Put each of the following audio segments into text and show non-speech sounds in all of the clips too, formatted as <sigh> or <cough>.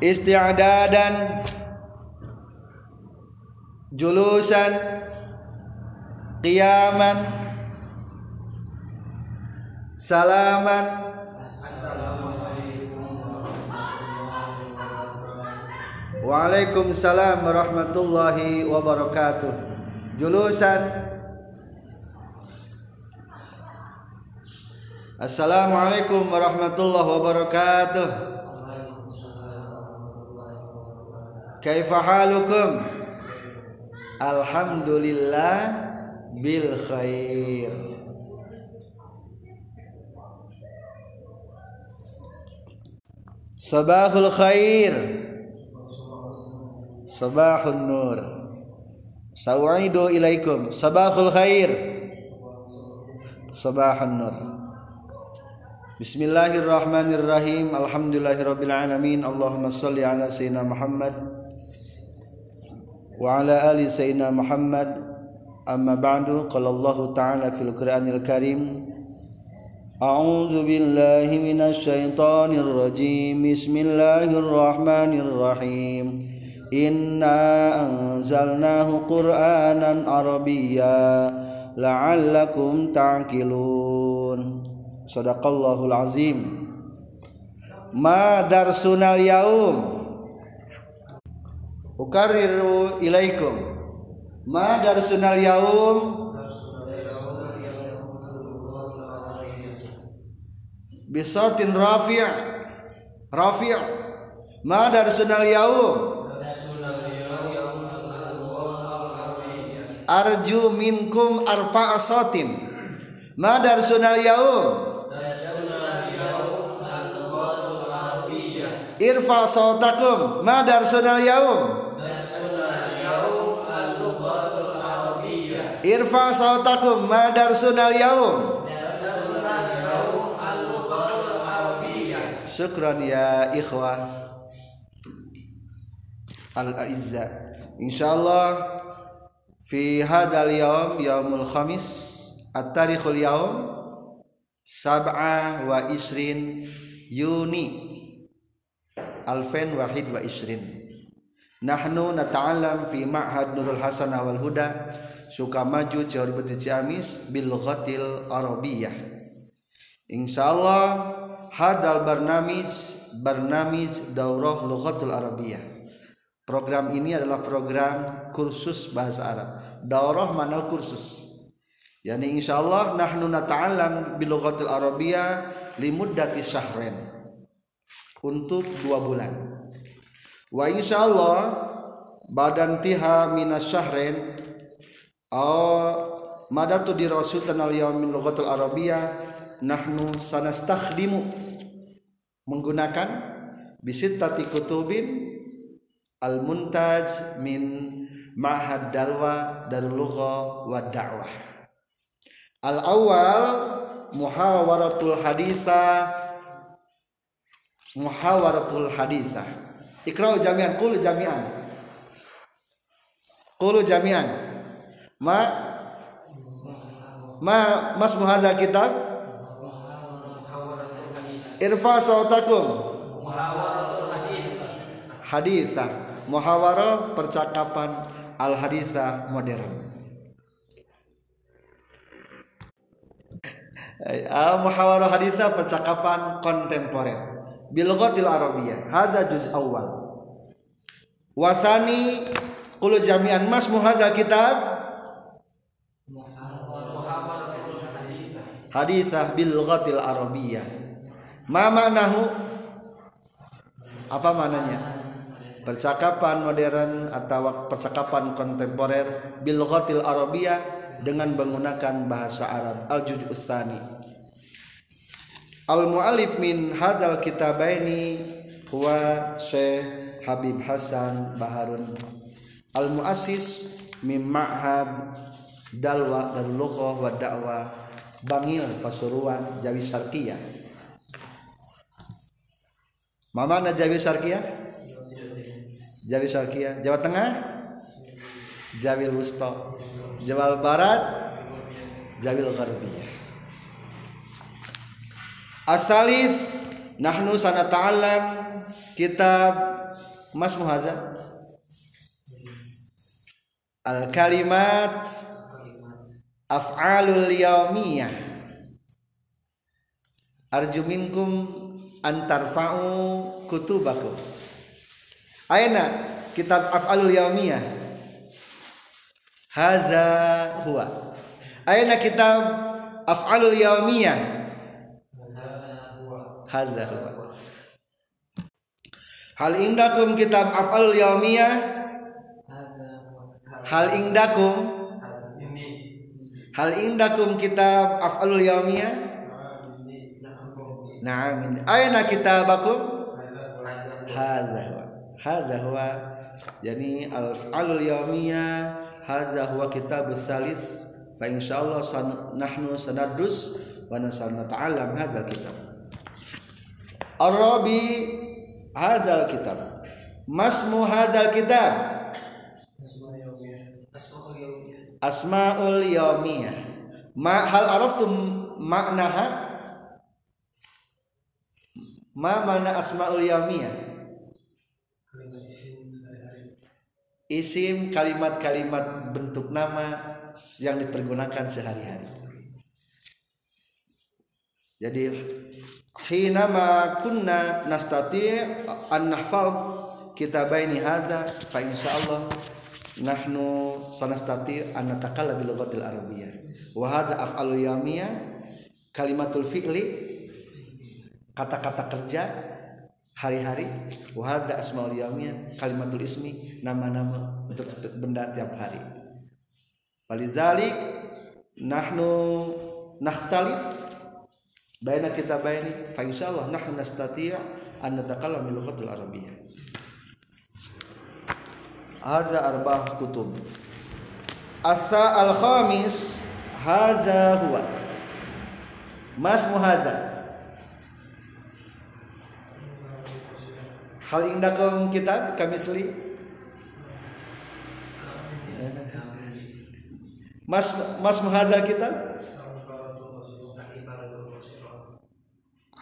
isti'dadan julusan qiyaman salaman Waalaikumsalam warahmatullahi wabarakatuh. Julusan Assalamualaikum warahmatullahi wabarakatuh. Kaifa halukum? Alhamdulillah bil khair. Sabahul khair. Sabahun nur. Sawidu ilaikum. Sabahul khair. Sabahun nur. Bismillahirrahmanirrahim. Alhamdulillahirabbil alamin. Allahumma shalli ala sayyidina Muhammad ala ali sayyidina Muhammad. Amma ba'du qala Allah ta'ala fil Qur'anil Karim أعوذ بالله من الشيطان الرجيم. بسم الله الرحمن الرحيم. إنا أنزلناه قرآنا عربيا لعلكم تعقلون. صدق الله العظيم. ما درسنا اليوم؟ Ukariru ilaikum. Ma darsunal yaum? Bisatin rafi' rafi' ma darsunal yaum? Arju minkum arfa asatin ma darsunal yaum? Irfa sautakum ma darsunal yaum? Irfa sautakum ma darsunal yaum. Syukran ya ikhwah. Al-Aizza. Insyaallah Fi hadal yaum Yaumul khamis At-tarikhul yaum Sab'a wa isrin Yuni. Alfen wahid wa isrin. Nahnu nata'alam fi ma'had Nurul Hasanah wal Huda Sukamaju Cihor Beti Ciamis Bil Ghatil Arabiyah. Insyaallah hadal barnamij barnamij daurah lughatul arabiyah. Program ini adalah program kursus bahasa Arab. Daurah mana kursus? Yani insyaallah nahnu nata'allam bil lughatil arabiyah limuddati syahrin untuk dua bulan. Wa insyaallah badan tiha minas syahrin aw madatu dirasutan al yaumin lughatul arabiyah nahnu sanastakhdimu. Menggunakan bisittati kutubin al muntaj min ma'had dalwa darul lugha wa da'wah. Al awal muhawaratul hadisa muhawaratul hadisa ikra'u jami'an qul jami'an. Qulu jami'an ma ma mas muhadza kitab? Irfa sautakum. Hadisah muhawarah percakapan al hadisah modern. Al muhawarah hadisah percakapan kontemporer. Bil ghatil arabiyah. Hadza juz awal. Wasani qulu jami'an mas muhadza kitab hadisah bil ghatil arabiyah Ma maknahu? Apa maknanya? Percakapan modern atau percakapan kontemporer bil ghatil arabiyah dengan menggunakan bahasa Arab. Al juz' tsani. Al muallif min hadzal kitabaini huwa Syekh Habib Hasan Baharun. Al muassis min ma'had dalwa darul lughah wa da'wah Bangil Pasuruan Jawi Syarqiyah Mama na Jawi Sarkia? Jawi Sarkia. Jawa Tengah? Jawil Wusto. Jawa Barat? Jawil Gharbiyah. Asalis nahnu sanata'allam kitab Mas Muhaza al kalimat af'alul yaumiyah arju minkum antarfa'u kutubakum. Aina kitab af'alul yaumiyah haza huwa. Aina kitab af'alul yaumiyah haza huwa. Hal indakum kitab af'alul yaumiyah hal indakum hal indakum kitab af'alul yaumiyah Naam. Aina kitabakum? Hadza. Hadza huwa. Yani al-af'alul yaumiyah hadza huwa kitabus salis fa insyaallah san, nahnu sanadrus wa nasanata'allam hadzal kitab. Ar-rabi hadzal kitab. Masmu hadzal kitab. Asmaul yaumiyah. Ma hal araftum maknaha? Ma mana asmaul yaumiyah? Isim kalimat-kalimat bentuk nama yang dipergunakan sehari-hari. Jadi hinama kunna nastati an nahfaz kitabaini hadza fa insyaallah nahnu sanastati an natakalla bil lughatil arabiyyah wa hadza af'alul yaumiyah kalimatul fi'li kata-kata kerja hari-hari. Wahada asmaul yaumiyah kalimatul ismi nama-nama untuk benda tiap hari. Walizalik nahnu nakhtalit baina kita baini fa insyaallah nahnu nastati' an natakallam bil lughatil arabiyyah hadza arba'ah kutub. Asa al khamis hadza huwa. Mas muhadza hal indakum kitab kamisli mas mas muhadzal kitab?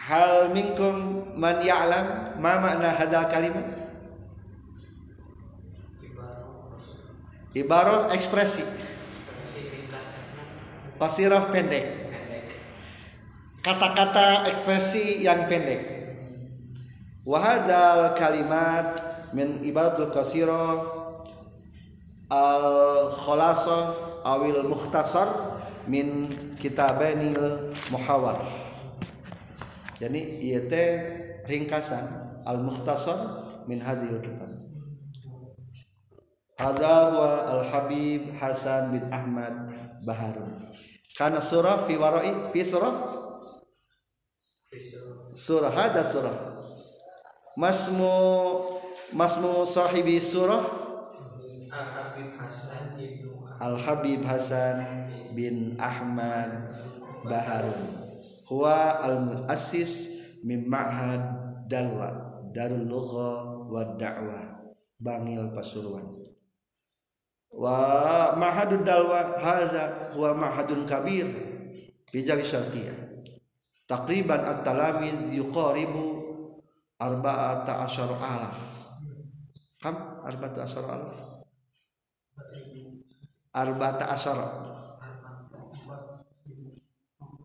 Hal minkum man ya'lam? Ma makna hadzal kalimat ibarah ekspresi. Pasirah pendek. Kata-kata ekspresi yang pendek. Wahadal kalimat min ibaratul qasira al khalasa awil mukhtasar min kitabanil muhawar. Jadi ieu teh ringkasan al mukhtasar min hadhil kitab Hadha huwa al Habib Hasan bin Ahmad Baharun. Karena surah fi warai fi surah? Surah hada surah. Masmu masmu sahibi surah? Al Habib Hasan bin Ahmad Baharun huwa al muassis min ma'had dalwa darul lugha wa da'wah bangil pasuruan wa ma'hadud dalwa hadza huwa ma'hadun kabir fi jawi syarqiyah takriban at-talamiz yuqaribu arba'ata asyar alaf kam arba'ata asyar alaf arba'ata asyar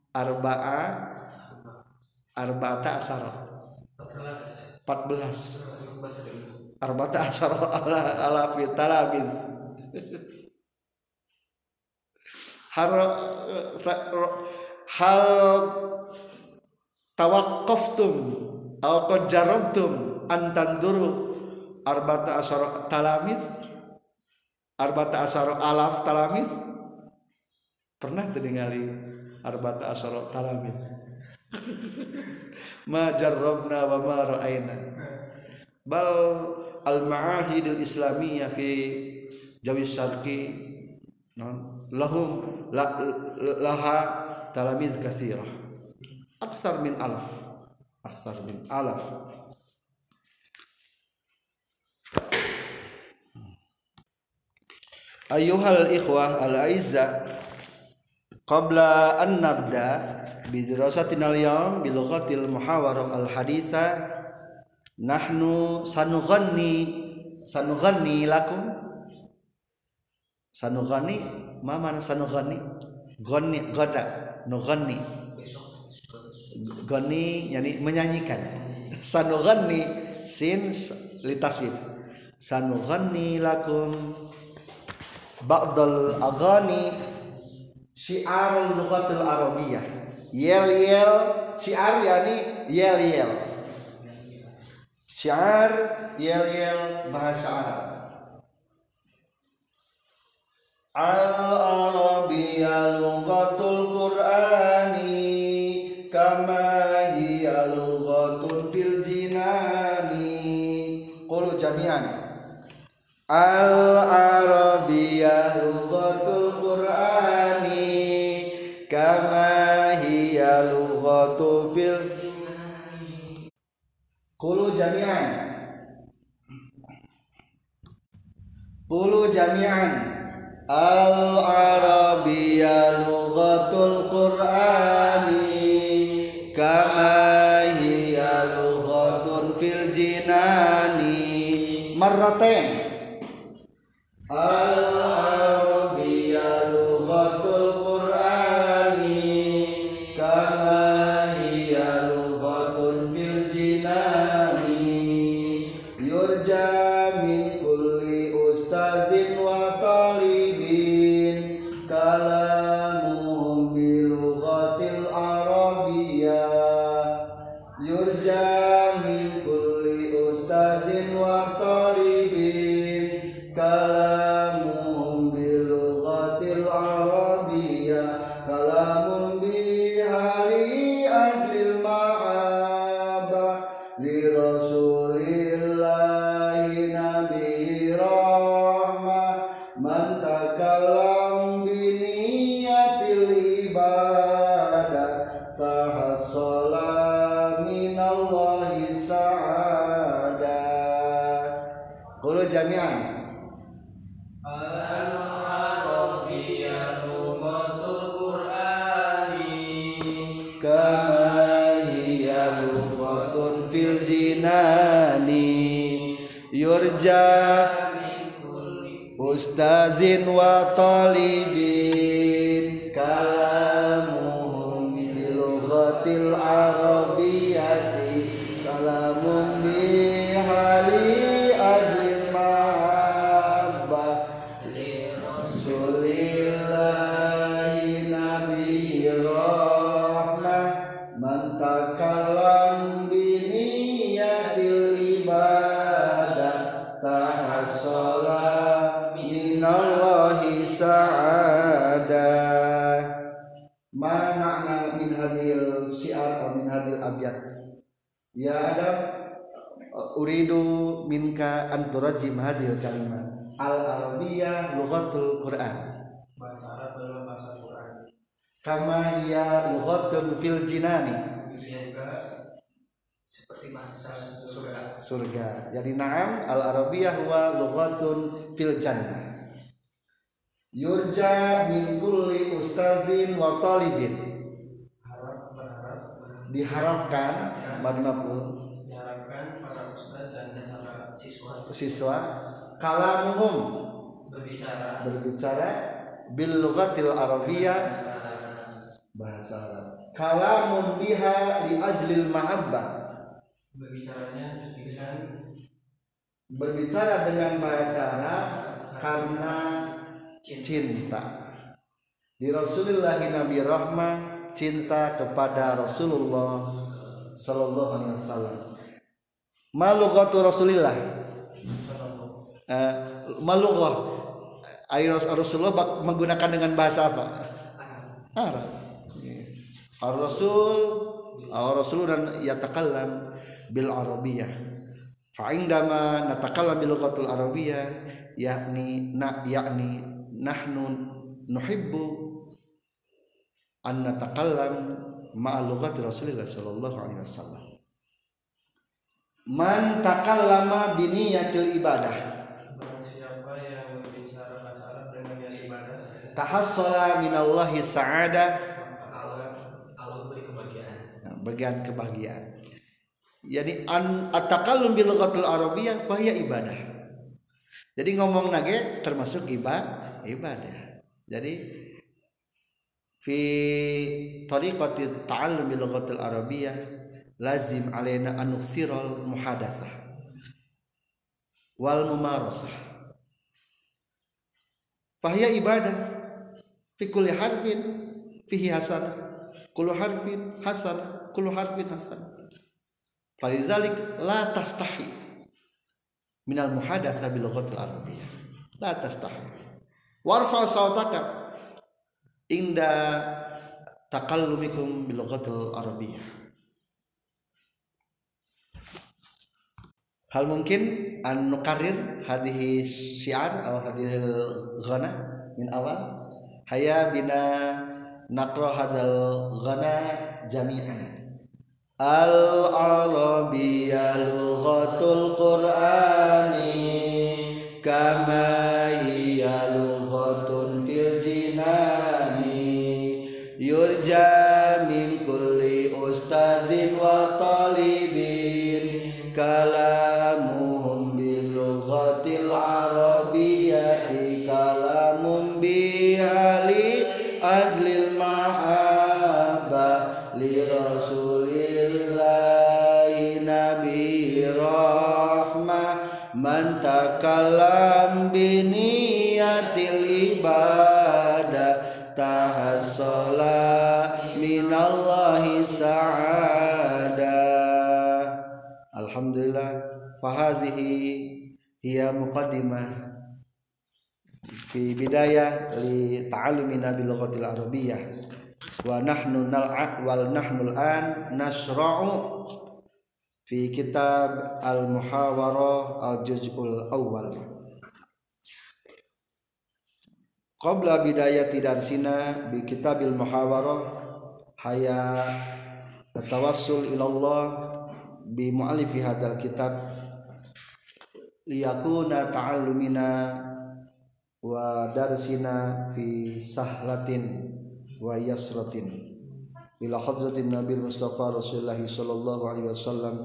arba'a arba'ata asyar 14 arba'ata asyar alaf talamiz har hal tawaqqaftum aw qad jarabtum an tanduru arbata asyara talamid arbata asyara alaf talamid pernah terdengali arbata asyara talamid <laughs> ma jarrabna wa ma ra'ayna. Bal al ma'ahidul islamiyah fi jawi syarqi lahum laha talamiz kathirah aksar min alaf aksar min alaf Ayuhal ikhwah al aizza qabla an nabda bi dirasatina al yawm bi lughatil muhawarah al haditha nahnu sanughanni sanughanni lakum sanughanni ma mana sanughanni ghanni gada nughanni ghanni yani menyanyikan. Sanughanni sin litasbih sanughanni lakum ba'dal aghani syiar lughatil arabiyah yel yel. Syiar yani yel yel. Syiar yel yel bahasa Arab al arabiyya lughatul qur'ani kama hiya lughatun fil jinani. Qulu jami'an. Al arabiyya lughatul qur'ani kama hiya lughatu fil Qulu jami'an. Qulu jami'an Al Arabiyya lughatul Qur'ani kama marratain. Al Roja Ustazin wa talibin kama hiya lughatun fil jinani. Seperti bahasa surga. Surga. Jadi na'am al arabiyah huwa lughatun fil jannah. Yurja min kulli ustazin wa talibin. Harap berharap diharapkan madnaful diharapkan para ustadz dan para siswa. Siswa. Kalamuhum. Berbicara. Berbicara. Bil lughatil arabiyah bahasa Arab. Kalamun biha li ajlil mahabbah. Berbicaranya dengan berbicara dengan bahasa Arab karena cinta. di Rasulullah Nabi Rahmah cinta kepada Rasulullah Sallallahu Alaihi Wasallam. Malughatu Rasulillah? Eh, Ras- Rasulullah menggunakan dengan bahasa apa? Arab Ar Rasul Ar Rasul dan yatakallam bil Arabiyah. Fa indama natakallam bil lughatil Arabiyah yakni na yakni nahnu nuhibbu an natakallam ma'a lughati Rasulillah sallallahu alaihi wasallam. Man takallama bi niyatil ibadah. Barang siapa yang berbicara bahasa Arab dengan niat ibadah tahassala minallahi sa'ada maka Allah Allah beri kebahagiaan Nah, bagian kebahagiaan. Yani an atakallum bil lughatil arabiyyah fa hiya ibadah. Jadi ngomong nage termasuk ibadah ibadah. Jadi fi tariqati ta'allum bil lughatil arabiyyah lazim alaina an nuksiral muhadatsah wal mumarasah. Fahiya ibadah fi kulli harfin fihi hasanah kullu harfin hasanah kullu harfin hasanah falizalik la tastahi. Minal muhadatsa bil lughatil arabiyyah la tastahi. Warfa sawtaka. Inda takallumikum bil lughatil arabiyyah hal mungkin an nukarir hadhihi syiar atau hadhihi ghana min awal? Haya bina naqra hadal ghana jami'an al arabiyya lughatul qur'ani kama alhamdulillah. Fahazihi hiya muqaddimah. Fi bidayah li ta'allumina bil lughatil arabiyyah wa nahnu nal'a wal nahnu al-an nasra'u fi kitab al muhawarah al juz'ul awwal. Qabla bidayati darsina bi kitabil muhawarah haya natawassul ila Allah bi mu'allifi hadzal kitab liyakuna ta'allumina wa darsina fi sahlatin wa yasratin ila hadratin nabil mustafa rasulullah sallallahu alaihi wasallam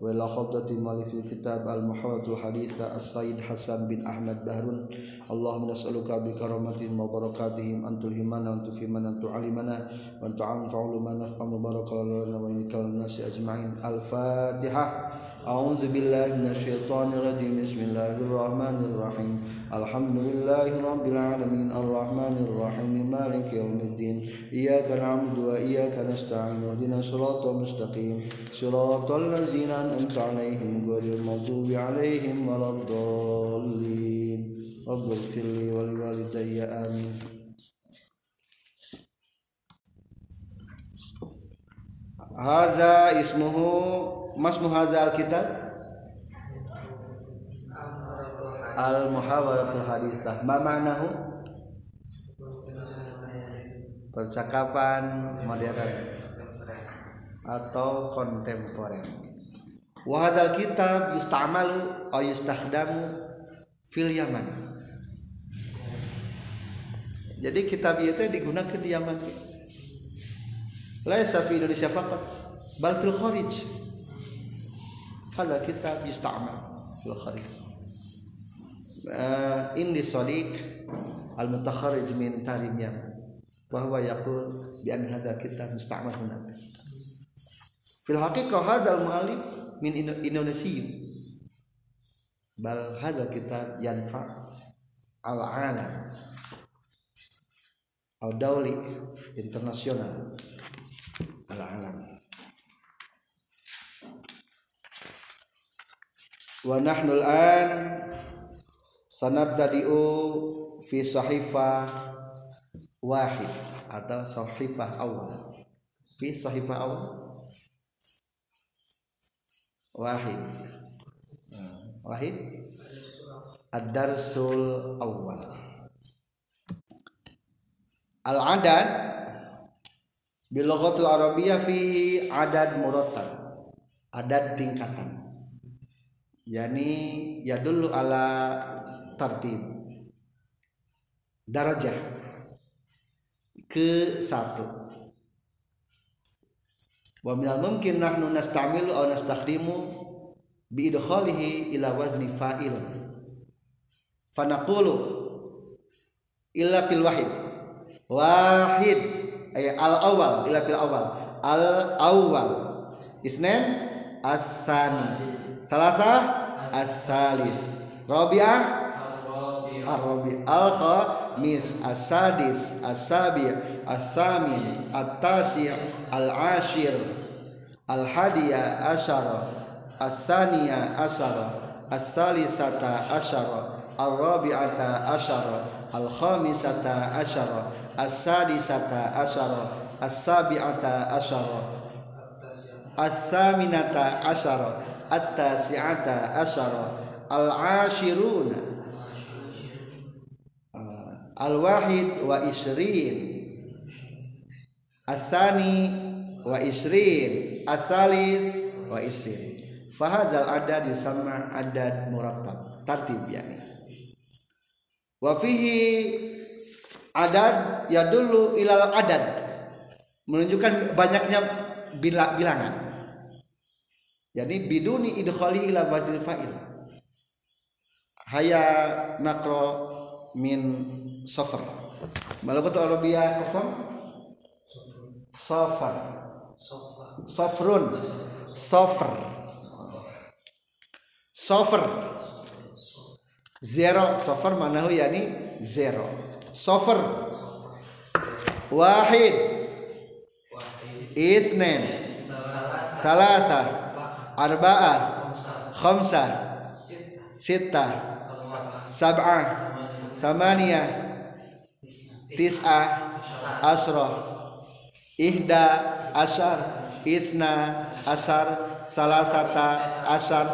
wa ila hadratin malifil kitab al muhawatul haditha as-sayyid hasan bin ahmad bahrun. Allahumma nas'aluka bi karamatin wa barakatihim an tulhimana wa tufhimana wa tu'alimana wa tu'anfa'u lima naf'amu barakallahu lana wa أعوذ بالله من الشيطان الرجيم. بسم الله الرحمن الرحيم. الحمد لله رب العالمين. الرحمن الرحيم. مالك يوم الدين. إياك نعبد وإياك نستعين. اهدنا صراط مستقيم صراط الذين أنعمت عليهم غير المغضوب عليهم ولا الضالين. رب اغفر لي ولوالدي. آمين. هذا اسمه Mas Muhazza Alkitab? Al Muhawaratul Hadisah. Ma ma'nahu? Percakapan modern Atau kontemporer. Wahadzal kitab yustamalu Au yustakhdamu Fil Yaman. Jadi kitab itu digunakan di Yaman. Laisa fi Indonesia fakat Bal fil hada kita bistamal fil kharif ini indi al mutakharrij min tarim yaman wa huwa yaqul bi an hada kita musta'mal hunak fil haqiqah hada al min indonesia bal hada kita yanfa al alam al dauli internasional al alam wa nahnu an sanabtadi'u fi sahifah wahid atau sahifah awal. Fi sahifah awal? Wahid. Wahid? Ad-darsul awal. Al-adad bil lughatil arabiyyah fi adad murattab adad tingkatan yani ya dulu ala tartib. Darajah. Ke satu. Wa minal mungkin nahnu nastamilu aw nastakhdimu bi idkhalihi ila wazni fa'il. Fanaqulu illa fil wahid. Wahid. Ay al awal illa fil awal. Al awal. Isnan as-sani salasah as-salis. Rabi'ah الربيع الخامس السادس السابع الثامن التاسع العاشر الحادي عشر الثانية عشر الثالثة عشر الرابعة عشر الخامسة عشر السادسة عشر السابعة عشر الثامنة عشر At-Tasi'ata Asyara Al-Ashiruna. Al-Wahid wa Isrin. Asani wa Isrin. Asalis wa Isrin. Fahadal adad yusamma adad murattab. Tartib yani. Wa fihi adad yadullu ilal adad. Menunjukkan banyaknya bila, bilangan jadi biduni idkhali ila wazil fa'il. Haya nakro min sofar. Malakutul Arabia kosong? Sofar. Sofrun. Sofr Sofr Zero. Sofar manahu yani zero. Sofr Wahid. Ithnen Salasa Arba'ah. Khamsah. Sittah. Sab'ah. Thamaniyah. Tis'ah. Asrah. Ihda. Asar Ithna. Asar Salasata Asar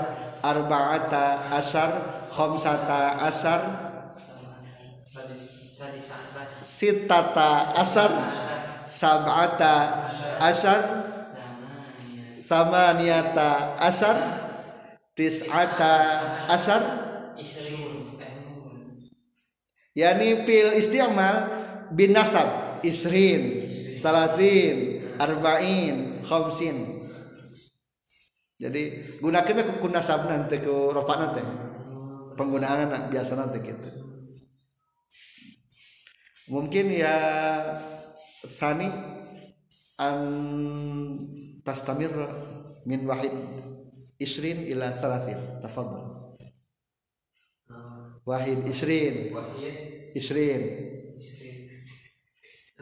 Arba'ata. Asar Khamsata. Asar Sitata Asar Sab'ata. Asar Samaniyata Asar Tis'ata Asar. Yani fil isti'mal bin nasab isrin salasin arba'in khamsin. Jadi gunakan ke nasab nanti ke rofa nanti. Penggunaan anak biasa nanti gitu. Mungkin ya sani an tastamir min wahid isrin ila salasin tafadhal. Wahid isrin. Isrin.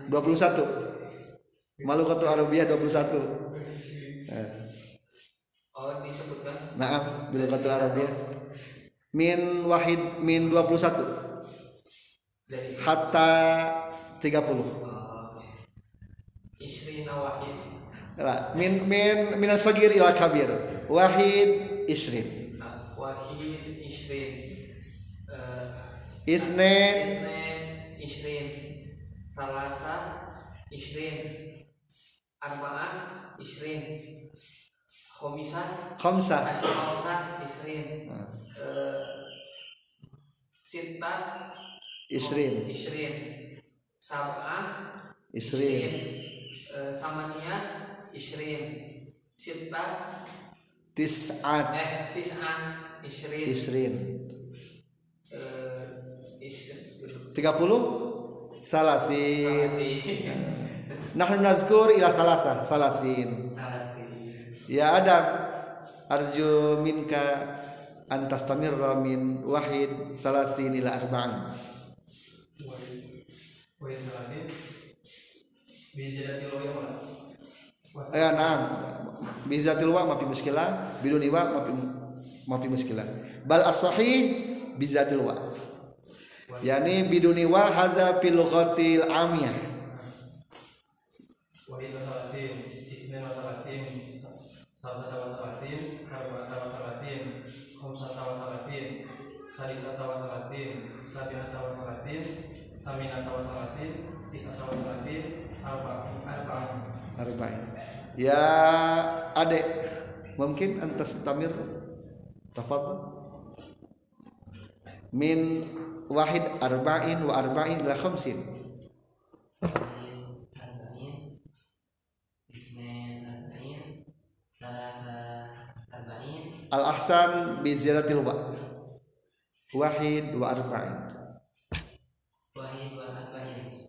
21 Malukatul Arabiyah 21 Oh disebutkan? Naam Bilukatul Arabiyah. Min wahid min 21 dari Hatta 30 oh, Isrina Wahid min min min sagir ila kabir. Wahid isrin. Wahid isrin. Uh, isnin. Isrin. Salasa isrin. Arba'ah isrin. Khomisah khomsah khomsah isrin. Ah. Eh, uh. uh, sita isrin. Isrin. Sab'ah isrin, isrin. Eh, uh, samania Isrin Sita tis'at. Eh Tis'ah Isrin isrin eh, Isrin 30 salasin. Salati nahnu nazkur ila salasa. Salasin. Ya Adam arju minka an tastamirra min wahid. Salasin ila arba'in Wa salatin Bijadatil wa mana? Ya na'am. Bizatil wa ma fi muskilah biduni wa ma fi ma fi muskilah bal as-sahih bizatil wa. Yani biduni wa hadza fil lughatil amiyah. Wa ila salatin Isnin wa salatin Sabata wa salatin Arba'ata wa salatin Khamsata wa salatin Sadisata wa salatin Sabi'ata wa salatin Taminata wa salatin Tisata wa salatin Arba'in Arba'in. Arba'in ya adek mungkin antas tamir tafadhal min wahid arba'in wa arba'in la khamsin. Al ahsan bi ziratil wa. Wahid wa arba'in. Wahid wa arba'in.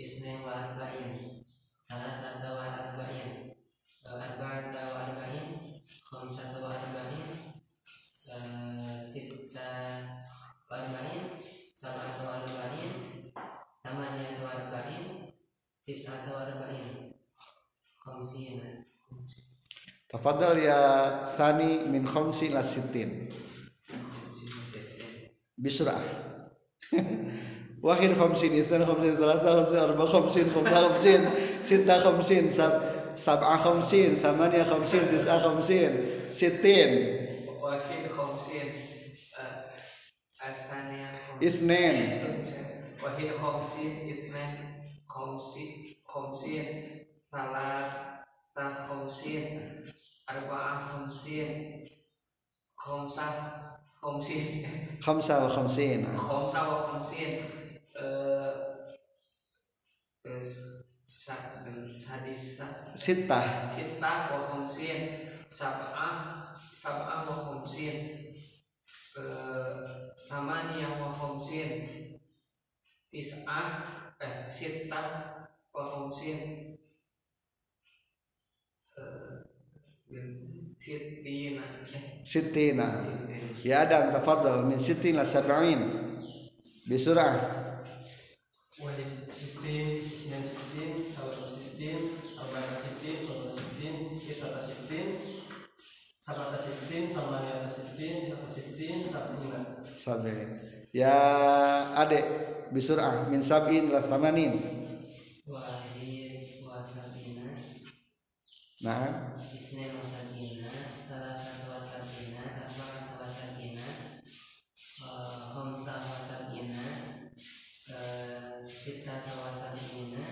Isnain wa arba'in. Tafadhal ya thani min khamsi ila sittin. Bisurah. <laughs> Wahid khamsin ithan khamsin salasa khamsin arba khamsin khamsa khamsin sitta khamsin sab sab'a khamsin thamaniya khamsin tis'a khamsin sittin. Wahid khamsin eh, asania khamsin Ithnain. Wahid khamsin ithnain khamsin khamsin salasa khamsin arba'ah khamsin khamsah khamsin khamsa wa khamsin khamsah wa khamsin eh terus sa- sadisa sittah Eh, Samaniyah wa khamsin Tis'ah Eh khamsin eh, Sitina sittina. Ya adam tafadhal min sittin ila sab'in bisurah wahid sittin isnan sittin salasa sittin arba'ata sittin khamsa sittin sittata sittin sab'ata sittin samaniyata sittin tis'ata sittin sab'ina. Sabe ya adek bisurah min sab'in ila thamanin. Nah. Eh, khamsa eh, sittata sabina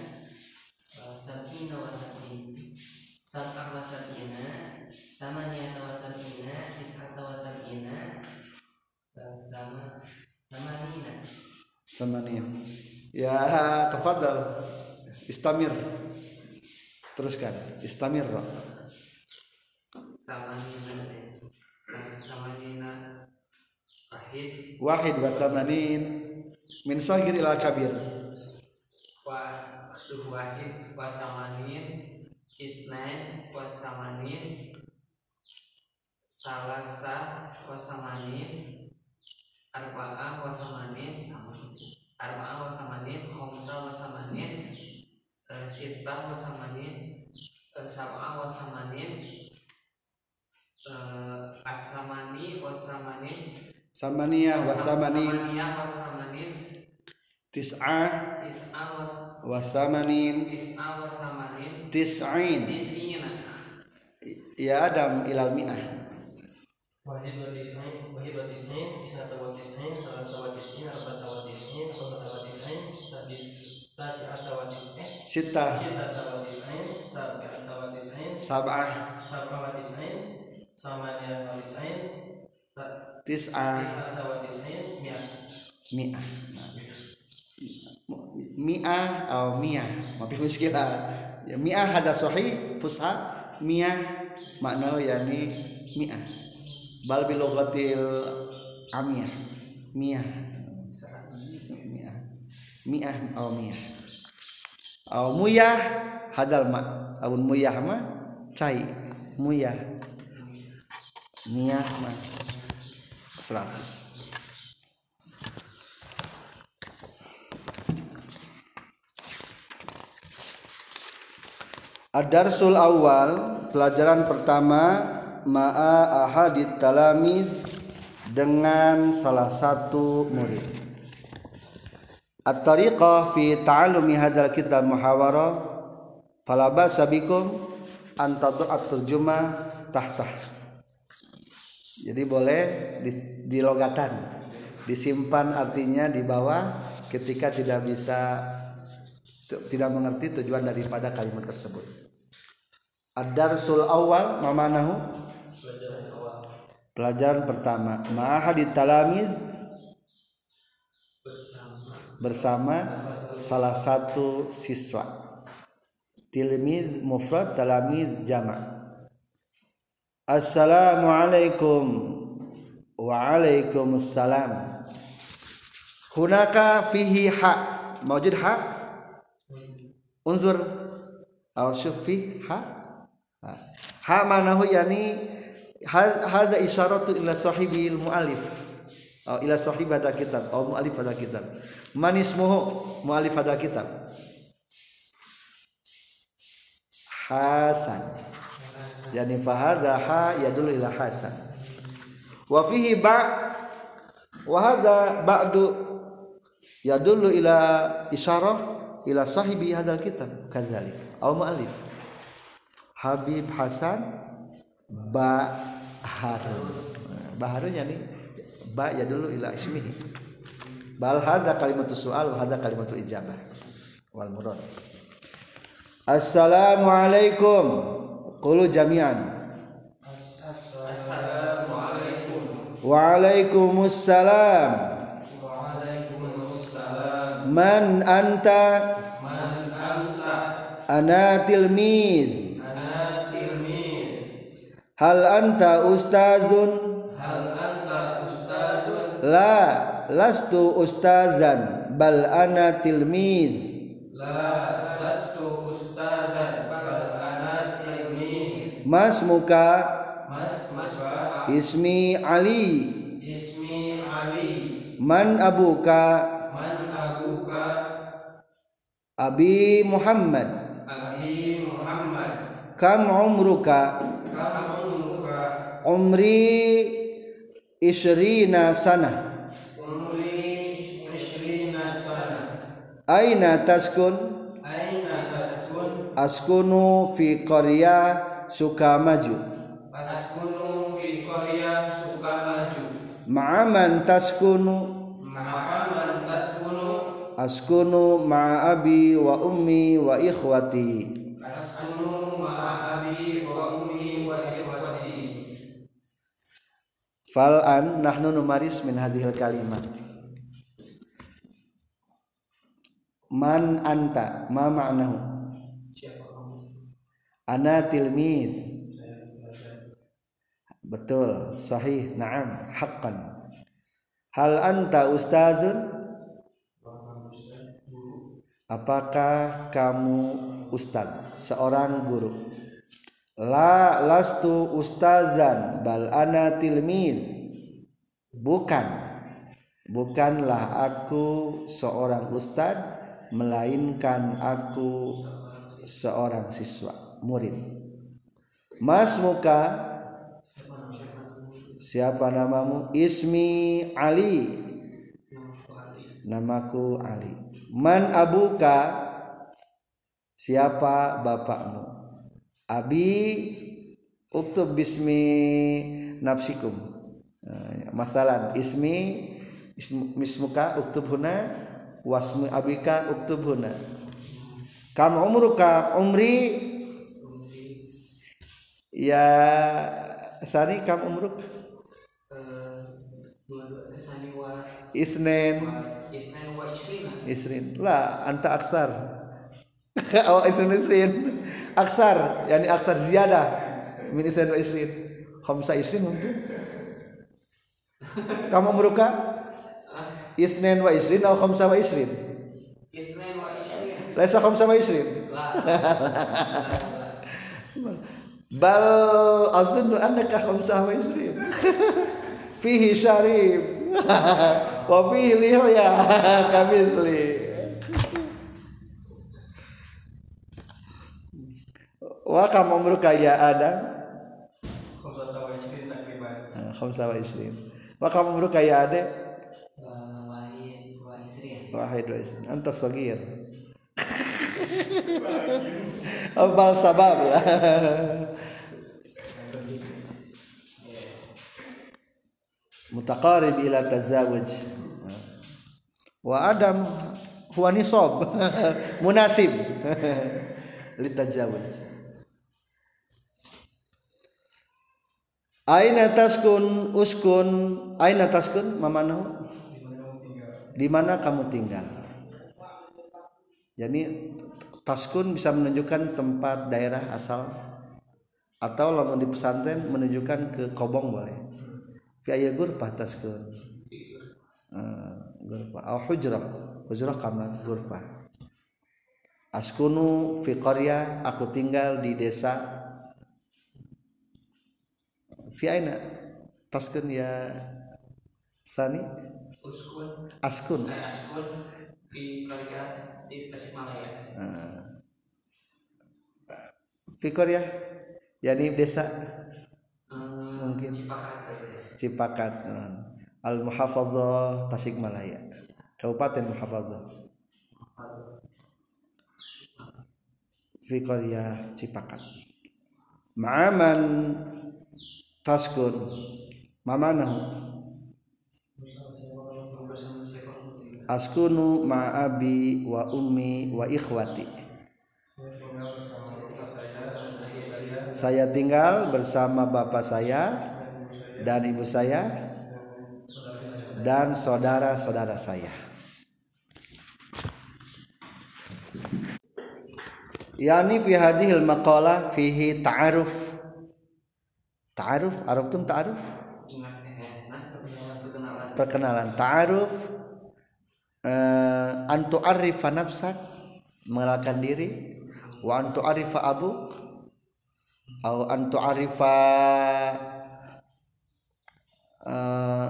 sab'a samaniyata tis'ata eh, sama samanina thamanin ya tafadhal. Istamir. Teruskan. Istamir Wahid. Wa thamanin. Min sagir ila kabir. Wa wahid wa tamanin isnain wa tamanin salasa wa samanin arba'ah wa samanin sama arba'ah wa samanin khamsa wa samanin eh, sittah wa samanin eh, sab'ah wa samanin eh, as-samani wa samanin samaniyah wa thamanin Samaniyah wa samanin tis'ah tis'ah wa wa thamanin. tis'ah wa samanin tis'in. Ya adam ilal mi'ah wahid wa tis'in wahid wa tis'in isnata wa tis'in salata wa tis'in arba'ata wa tis'in khamsata wa tis'in sadis tasi'ata wa tis'in sittah sittata wa tis'in sab'ata wa tis'in sab'ah sab'a wa tis'in samaniyah wa tis'in sa- tis'ah tis'ata wa tis'in mi'ah mi'ah bal bil lughatil amiyah. Mi'ah mi'ah mi'ah atau mi'ah atau muyah. Hadal ma. Abun muyah mah cai. Muyah. Mi'ah mah 100 Ad-darsul awal pelajaran pertama ma'a ahadit talamiz dengan salah satu murid. At-tariqah fi ta'allumi hadzal kitab muhawarah fala ba'sa bikum an tad'at turjumah tahtah. Jadi boleh di, dilogatan, disimpan artinya di bawah ketika tidak bisa tidak mengerti tujuan daripada kalimat tersebut. Ad-darsul awal mamanahu pelajaran pertama ma'ahadit talamiz? Bersama bersama salah satu siswa. Tilmiz mufrad talamiz jama. Assalamualaikum. Waalaikumsalam. Hunaka fihi ha. Mawjud ha? Unzur. Al syufi ha? Ha, ha manahu yani Hadha isyaratu ila sahibil mu'alif oh, Ila sahib hadha kitab. Oh mu'alif hadha kitab. Man ismuhu mu'alif hadha kitab. Hasan. Yani fahadha ha yadulu ila hasan. Wa fihi ba' Wa hadha ba'du Yadullu ila isyarah Ila sahibi hadal kitab. Kazalik Au mu'alif. Habib Hasan Baharun. Baharun yani Ba yadullu ila ismihi Bal hadha kalimatu su'al Wa hadha kalimatu ijabah. Wal murad. Assalamualaikum Qulu jami'an. Waalaikumsalam. Man anta? Ana tilmiz hal anta ustazun? Hal anta ustazun? La lastu ustazan bal ana tilmiz. La lastu ustazan bal ana tilmiz. Mas muka? Mas maswa ismi ali. Ismi ali. Man abuka? Man abuka? Abi muhammad. Abi muhammad. Kam umruka? Kam umri isrina sana. Umri isrina sana. Aina taskun? Aina taskun? Askunu fi qarya sukamaju askunu fi qarya sukamaju ma'aman taskunu? Ma'aman taskunu? Askunu ma'a abi wa ummi wa ikhwati. Askunu falan nahnu numaris min hadhil kalimat. Man anta ma ma'nahu? Ana tilmiz. Betul sahih na'am haqqan. Hal anta ustazun? Apakah kamu ustaz? Seorang guru. La lastu ustazan bal ana tilmiz. Bukan. Bukanlah aku seorang ustad Melainkan aku seorang siswa murid. Mas muka Siapa namamu? Ismi Ali. Namaku Ali. Man abuka Siapa bapakmu Abi Uktub bismi nafsikum. Masalan Ismi Ismuka uktub huna Wasmi abika uktub huna. Kam umruka Umri? Ya Sani kam umruk? Isnen Isrin lah anta aksar oh isrin isrin. Aksar yani aksar ziyadah min isrin. Wa isrin khamsa isrin mungkin kamu meruka? Isnen wa isrin atau khamsa wa isrin? Laisa khamsa wa isrin? <laughs> Bal azunnu annaka khamsa wa isrin. <laughs> Fihi syarib <laughs> wa kam umruka ya adam khamsa wa isrin. Wa kam umruka ya ade wahid wa isrin anta sagir. <laughs> Abal sabab lah. <laughs> Mutaqarib ila tazawuj wa adam huwa nisab. <laughs> Munasib. Litajawuz aina taskun uskun. Aina taskun mamanahu di mana kamu tinggal? Jadi taskun bisa menunjukkan tempat daerah asal. Atau lamun di pesantren menunjukkan ke kobong boleh. Fi aya gurfah taskeun Eh, gurfah au hujrah. Hujrah kamar gurfah askunu fi aku tinggal di desa fi aina? Taskeun ya sani? Uskun. Askun. Eh, askun. Di Korea di Tasikmalaya. Fi qaryah yani desa? Hmm, Mungkin. Cipakat. Cipakat eh, Al Muhafadzah Tasikmalaya. Kabupaten Muhafadzah fi qaryah Cipakat. Ma'aman taskun. Mamanahu askunu ma'abi wa ummi wa ikhwati. Saya tinggal bersama bapak saya dan ibu saya dan saudara-saudara saya. Yani fi hadhil maqalah fihi ta'aruf ta'aruf ta'aruf? Ingat eh nah perkenalan. Ta'aruf eh, an tu'arrifa nafsak mengenalkan diri wa an tu'arrifa abuk atau an tu'arrifa eh,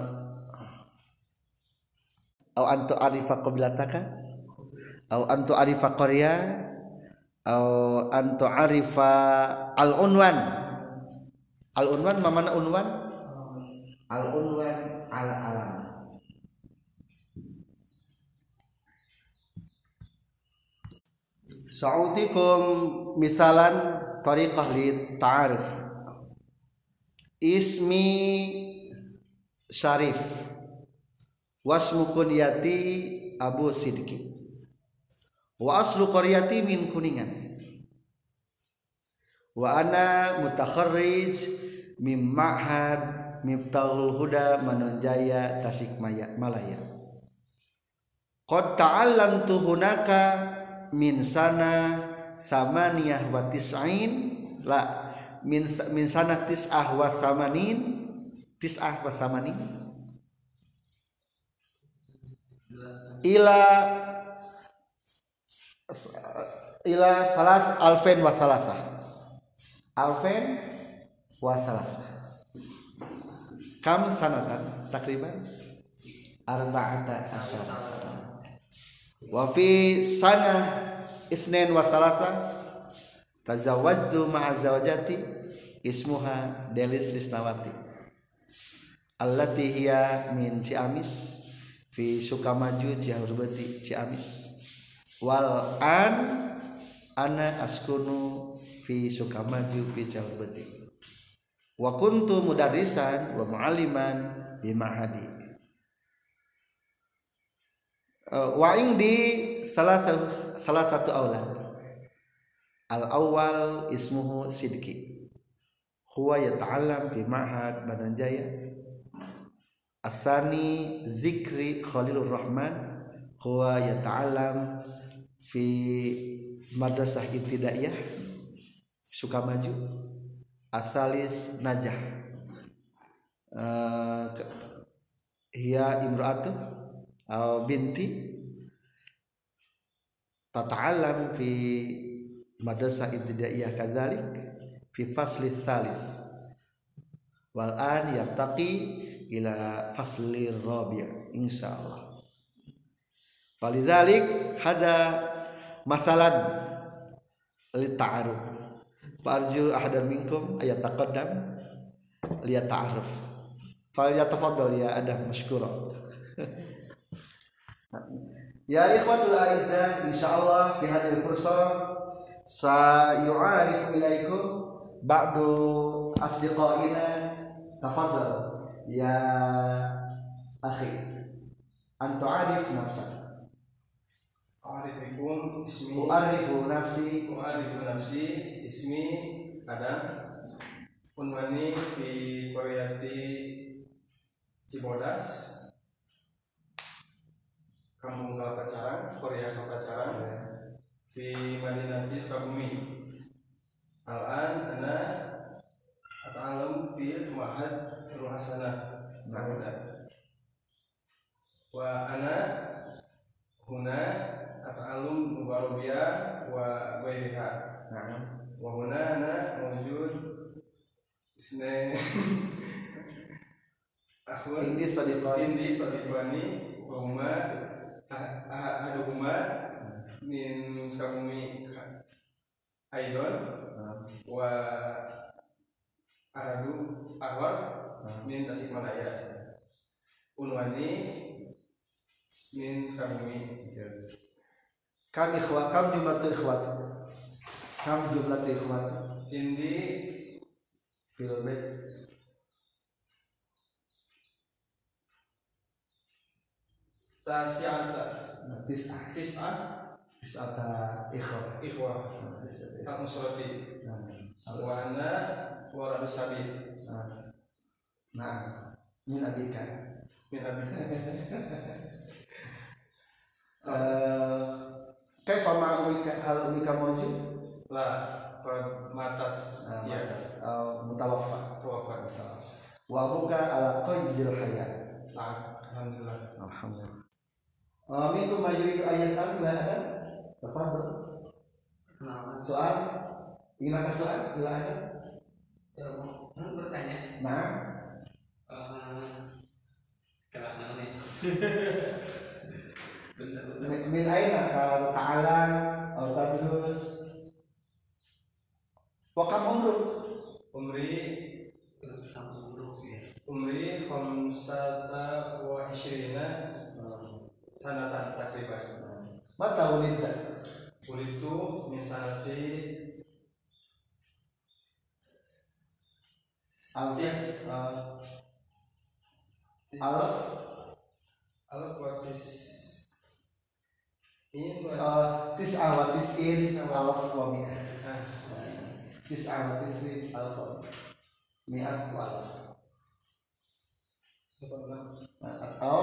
atau an tu'arrifa qabilataka atau an tu'arrifa qarya atau an tu'arrifa al-unwan al-unwan ma mana unwan? Al-unwan ala alam Sa'utikum misalan tariqah li ta'aruf Ismi Syarif. Wasmu kunyati Abu Sidki Wa aslu qaryati min Kuningan. Wa ana mutakharrij Mim ma'had Miftahul Huda Manonjaya Tasikmaya Malaya. Qad ta'allamtu hunaka min sana samaniyah wa tis'ain la min min sana tis'ah wa thamanin. Tis'ah wa thamanin. Ila ila salas alfen wa salasa alfen wa salasa kam sanatan takriban arba'ata asyara wa fi sana isnin wa salasa tazawwajtu ma'a zawjati ismuha Delis Lisnawati allati hiya min Ciamis fi Sukamaju Cihurbati Ciamis wal an ana askunu fi Sukamaju fi Cihurbati wa kuntu mudarrisan wa mualliman bi ma'hadi. Uh, wa indi salah satu salah satu aulad al awal ismuhu sidki huwa yata'allam fi ma'had bananjaya. Asani zikri khalilur rahman. Huwa yata'allam fi madrasah ibtidaiyah sukamaju asalis najah. Uh, hiya imra'atu atau binti. Tata'alam fi madrasah ibtidaiyah kadzalik fi fasli thalis wal an yartaqi ila fasli rabi' insyaallah. Falizalik hadza masalan li ta'aruf farju ahadan minkum ayat taqaddam li ta'aruf fal yatafaddal ya adam mashkura. <laughs> Ya ikhwatul aizah insyaallah fi hadhihi fursah sayu'arifu ilaikum ba'du asdiqaina tafaddal. Ya akhi an tu'arif A'rifikum ismi. U'arifu nafsi. U'arifu nafsi ismi ada. Unwani fi Koreati Cibodas. Kampung Kalpacaran, Korea Kalpacaran Fi Madinati Sukabumi Al-an ana ata'alum fi ma'had Nurul Hasanah Garuda wa ana huna ata'alum mubarobia wa ghairiha Nah. wa huna ana mawjud. Isne <laughs> akhun Ini sadiqan. indi sadiqani. Wa huma ah- ah- ahaduhuma. Min sabumi aidon wa ahadu ahwar. Min tasikmalaya unwani. Min sabumi Kam ikhwat, kam jumlah tu ikhwat. Kam jumlah tu ikhwat. indi Fil bait. tasiata Tis'ah. tis'ah Tis'ata ikhwat. ikhwah musolati ikhwat. wa ana waradus sabi Nah, min abika. min abi <laughs> <laughs> Eh, Kaifa ma umika hal umika mawjud? la qad matat ya Uh, mutawaffa. tawafat Wa abuka ala qaydil hayat. nah alhamdulillah Alhamdulillah. Uh, minkum ma yuridu ayasal ila ada? Tafadhal. Kenalan. Soal? Ingin ada soal? Ila ada? Ya, mau mau bertanya. Nah, Eh, kelas mana nih? <laughs> Min min aina ka ta'ala atau tadrus? Wa kam umri ya. umri khamsata wa ishrina sanatan takriban Mata ulita? Ulitu min sanati Alfis uh, Alaf alaf wa tis ini wa uh, Tis'a wa tis'in Alaf wa mi'ah ah, Tis'a wa tis'in Alaf wa mi'ah wa alaf Atau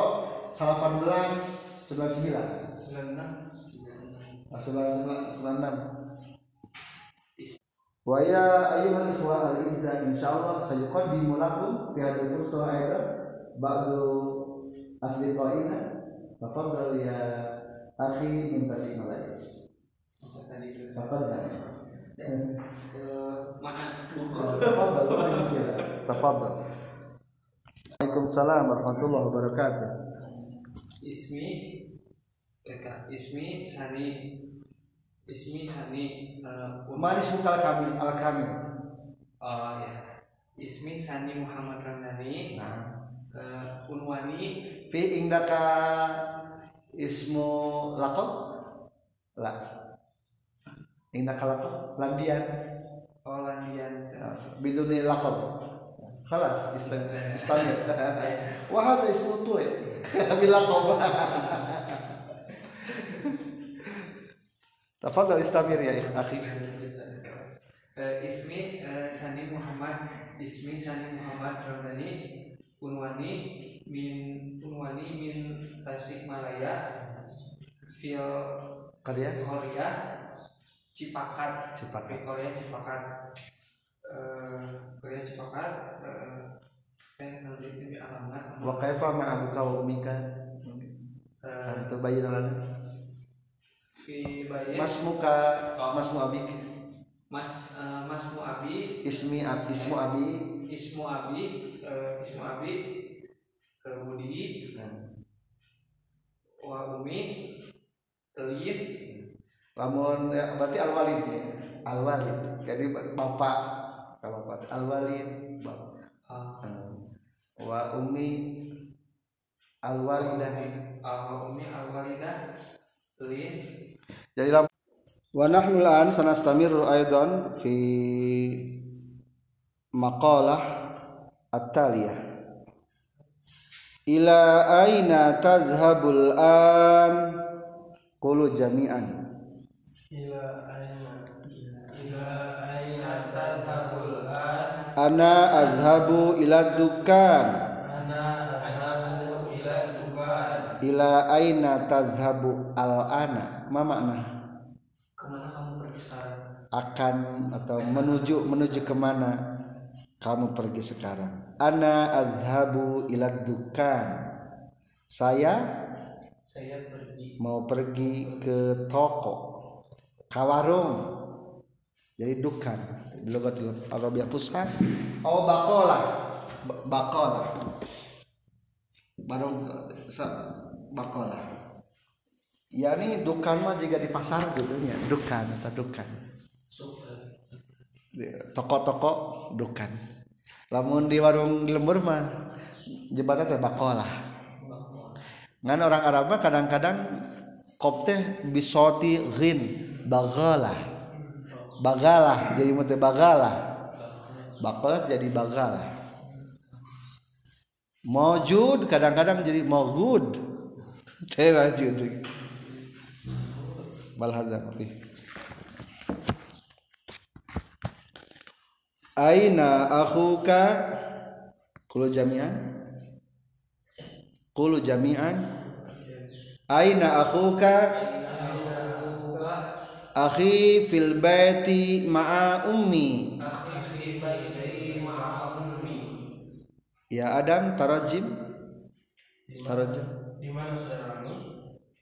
18 99 sembilan enam. Ah, 99 Wa ya ayyuhal ikhwa al izza insyaallah sayuqaddimu lakum fi hadhihi al-fursa aidan ba'du asdiqaina. Tafaddal ya akhi min tasikmalaya Apa tadi itu? tafaddal Eh, Mana? tafaddal tafaddal Waalaikumsalam warahmatullahi wabarakatuh. Ismi Ismi Sani. Ismi Sani eh, Un- Manis mukal kamil al kamil Oh ya. Ismi Sani Muhammad Ramdhani. Nah. Eh, Unwani. Fi indaka ismu laqab la indaka laqab landian Olandian biduni laqab خلاص است- استمر <laughs> <laughs> وهذا اسمه طويل <laughs> باللقب تفضل استمر يا أخ- اخي Eh, Ismi eh, Sani Muhammad Ismi Sani Muhammad Ramdhani Unwani min Unwani min Tasikmalaya Fil Karya Korea Cipakat. Cipakat. Korea Cipakat. Eh, Korea Cipakat. Wa kaifa ma abuka wa ummika antu bayyin lana Fi Bayin. Masmuka Oh. masmu abik Mas eh, Mas Muabi ismi ab ismu abi. Ismu Abi eh, Ismu Abi eh, Budi Wa Umi lamun ya, berarti al walid ya? Al walid jadi bapak. Kalau bapak al walid bapak. Ah, wa ummi al walidah ah, Wa Umi Al-Walidah jadi lam wa nahnu al-an sanastamiru aidan fi maqalah at-taliyah. Ila aina tazhabul an? Qulu jami'an. Ila aina ila aina tadhabul an? Ana azhabu ila dukan ana adhabu ila dukan ila aina tazhabu al-ana. Ma makna? Ke mana kamu pergi sekarang? akan atau menuju menuju ke mana kamu pergi sekarang ana azhabu ila dukan saya saya pergi. mau pergi ke toko ke warung. Jadi dukan logatul Arabia pusat oh bakola Ba- bakola barang bakola yani dukan mah juga di pasar gitu nya dukan atau dukan toko-toko dukan lamun di warung di lembur mah jebatan teh bakolah ngan orang Arab mah kadang-kadang kop teh bisoti ghin bagalah bagalah jadi mah teh bagalah bakolah jadi bagalah mojud kadang-kadang jadi mogud. <laughs> Teh mojud bal hadzal aina akhuka? Kulu jami'an? Kulu jami'an? Aina akhuka? Akhi fil baiti ma'a ummi. Ya adam tarajim. Tarajim. Di mana saudaramu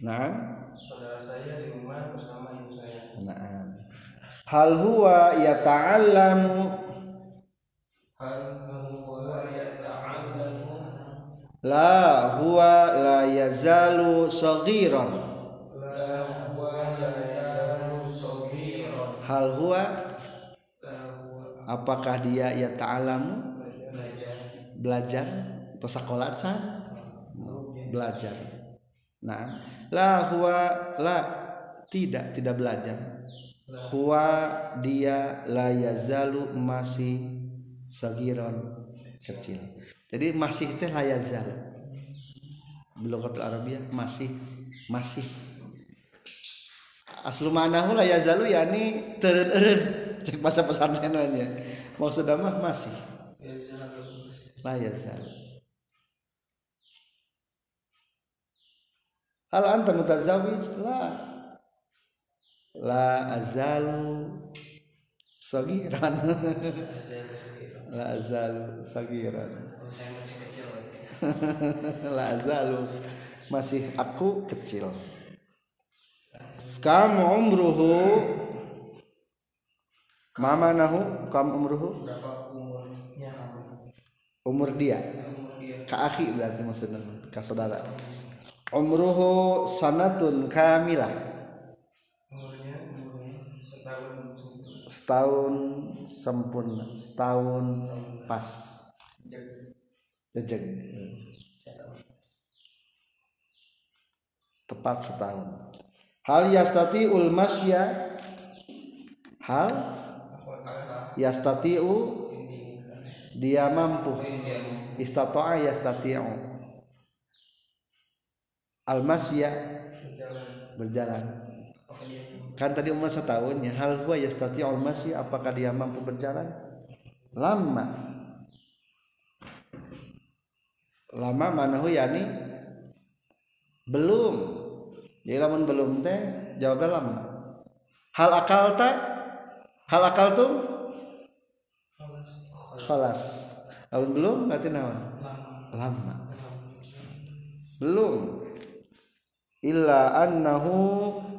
na'am. Saudara saya di rumah bersama ibu saya. Na'am. Hal huwa yata'allamu la huwa la yazalu saghiran. Hal huwa? Apakah dia ya ta'alamu? Belajar. Atau sekolah can belajar. Nah la huwa la tidak tidak belajar. Huwa dia la yazalu masih sagiron kecil. Jadi masih teh la yazal bilogatul arabiyah masih masih. Aslu manahu la yazalu yani teureun eureun cek bahasa pesantren aja. Maksudnya mah masih. La yazal hal anta mutazawij la la azalu sagiran. <laughs> La azalu sagiran. Kecil berarti. <laughs> la azalu masih aku kecil. Kam umruhu. Mama nahu kam umruhu? Berapa umurnya kamu umur dia? Umur dia. Ka akhi berarti maksudnya ka saudara. Umruhu sanatun kamilah umurnya umurnya setahun sempurna. Setahun sempurna setahun pas. Jejeg. Tepat setahun. Hal yastati'ul masya. Hal yastati'u dia mampu. Istata'a yastati'u. Al masya. Berjalan kan tadi umur setahun ya. Hal huwa yastati'ul masya apakah dia mampu berjalan? Lama. Lama manahu yani belum. Jadi lamun belum teh jawabnya lama. Hal akal tak hal akal tuh khalas. Lamun belum berarti naon? Lama. Belum illa annahu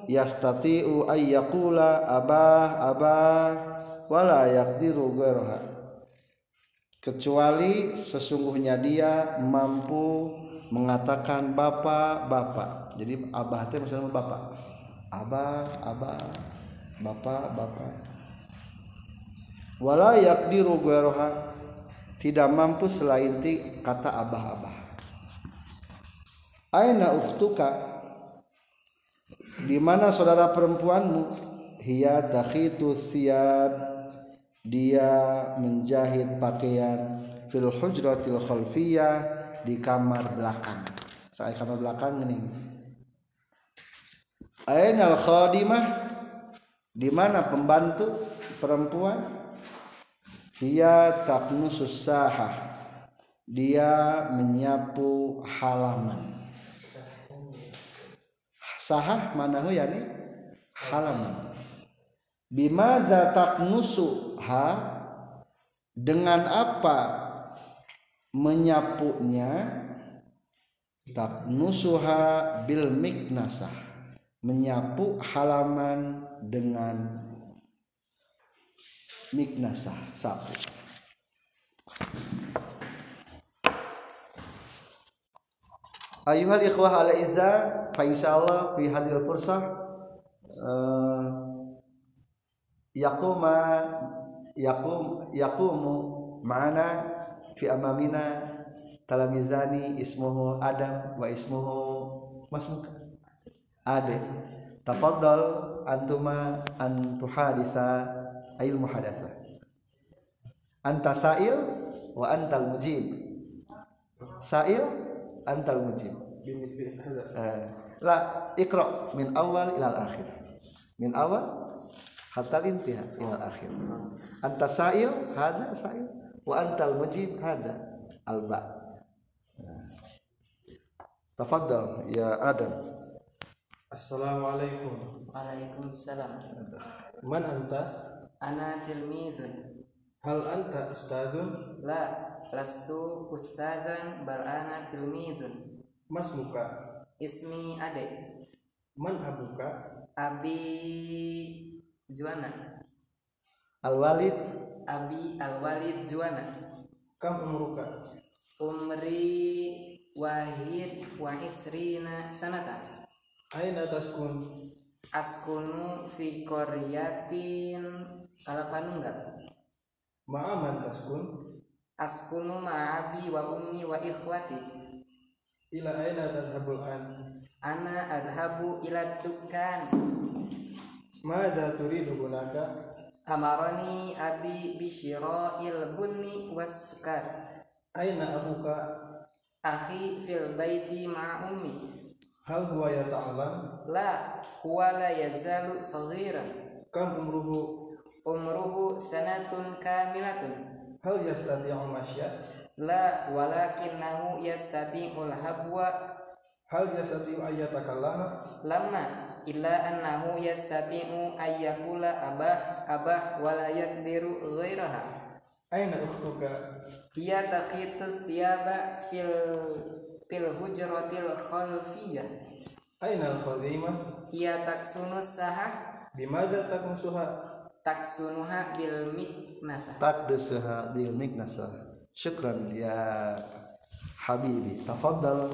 yastati'u ay yaqula abah abah wala yaqdiru ghairaha kecuali sesungguhnya dia mampu mengatakan bapak bapak jadi abah teh misalnya bapak abah abah bapak bapak wala yaqdiru ghairaha tidak mampu selain ti kata abah abah. Aina ukhtuka di mana saudara perempuanmu? Hiya takhitu thiyab. Dia menjahit pakaian fil hujratil khalfiyah di kamar belakang. Saya kamar belakang ini. Ainal khadimah? Di mana pembantu perempuan? Dia taknusus sahah. Dia menyapu halaman sahah manahu yani? Halaman bimadza taknusu ha? Dengan apa menyapunya tak nusuha bil miknasah? Menyapu halaman dengan miknasah sapu Ayuhal ikhwah ala izza fa insyaallah fi hadil fursah uh, yaquma yaqum yaqumu ma'ana fi amamina talamizani ismuhu Adam wa ismuhu masmuka Ade tafaddal antuma an tuhaditha ayil muhadatsa anta sa'il wa antal mujib sa'il antal mujib eh, la ikra min awal ila al akhir. Min awal hatta intiha ila al akhir. Anta sa'il hada sa'il. Wa antal mujib hada al ba tafaddal ya adam. Assalamualaikum. Waalaikumsalam. Man anta? Ana tilmizun Hal anta ustadun? La lastu ustadan bal ana tilmizun Mas muka Ismi Ade Man abuka? Abi Juana al walid Abi Al-Walid Juana Kam umruka? Umri Wahid wa isrina sanatan Aina taskun? Askunu fi koryatin Alakanunggal Ma'aman taskun? Askunu ma'abi wa ummi wa ikhwati Ila aina tadhabul an? Ana adhabu ila dukkan Mada turidu hunaka? Amarani abi bisyira'il bunni was sukar Aina abuka? Akhi fil baiti ma'a ummi Hal huwa yata'alam? La huwa la yazalu saghiran Kam umruhu? Umruhu sanatun kamilatun Hal yastati'u masya? La walakinnahu yastati'ul habwa Hal yastati'u ayyatakallama? Lama illa annahu yastati'u ayyakula abah abah wala yakdiru ghairaha Aina ukhtuka? Hiya takhitu thiyaba fil fil hujratil khalfiyah Aina al-khadimah? Hiya taksunu sahah Bimada taknusuha? Taksunuha bil miknasah taqdisuha bil miknasa. Syukran ya habibi. Tafaddal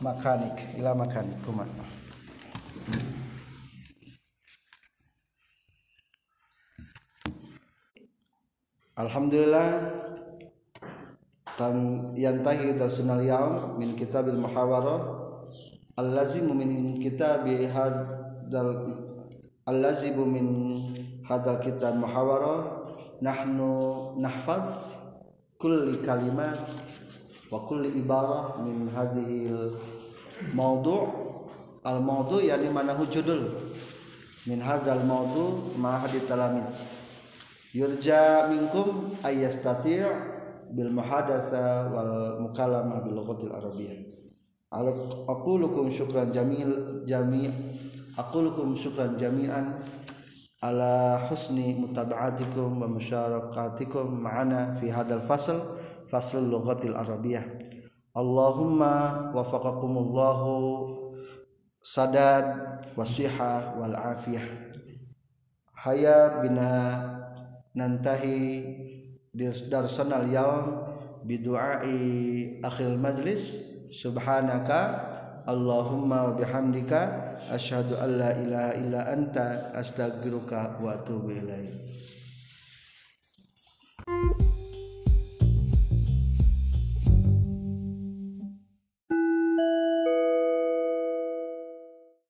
makanik ila makanik kuma Alhamdulillah tan yantahi darsunal yaum min kitabil muhawarah. Allazimu min kitabi hadal allazimu min hadal kitab muhawarah nahnu nahfaz kulli kalimat wa kulli ibarah min hadhihi mawdu' al mawdu' yani mana judul? Min hadzal mawdu' ma hadith talamiz yurja minkum ayastati' bil muhadatsa wal mukallamah bil lughatil arabiyyah aqulukum syukran jamil jami' aqulukum syukran jami'an ala husni mutaba'atikum wa musyarakatikum ma'ana fi hadzal fasl fasl lughatil arabiyyah Allahumma wafaqakumullahu sadad wasihah wal afiyah. Haya bina nantahi darsanal yaum bidu'ai akhil majlis. Subhanaka Allahumma bihamdika asyhadu alla ilaha illa anta astaghfiruka wa atubu ilaik.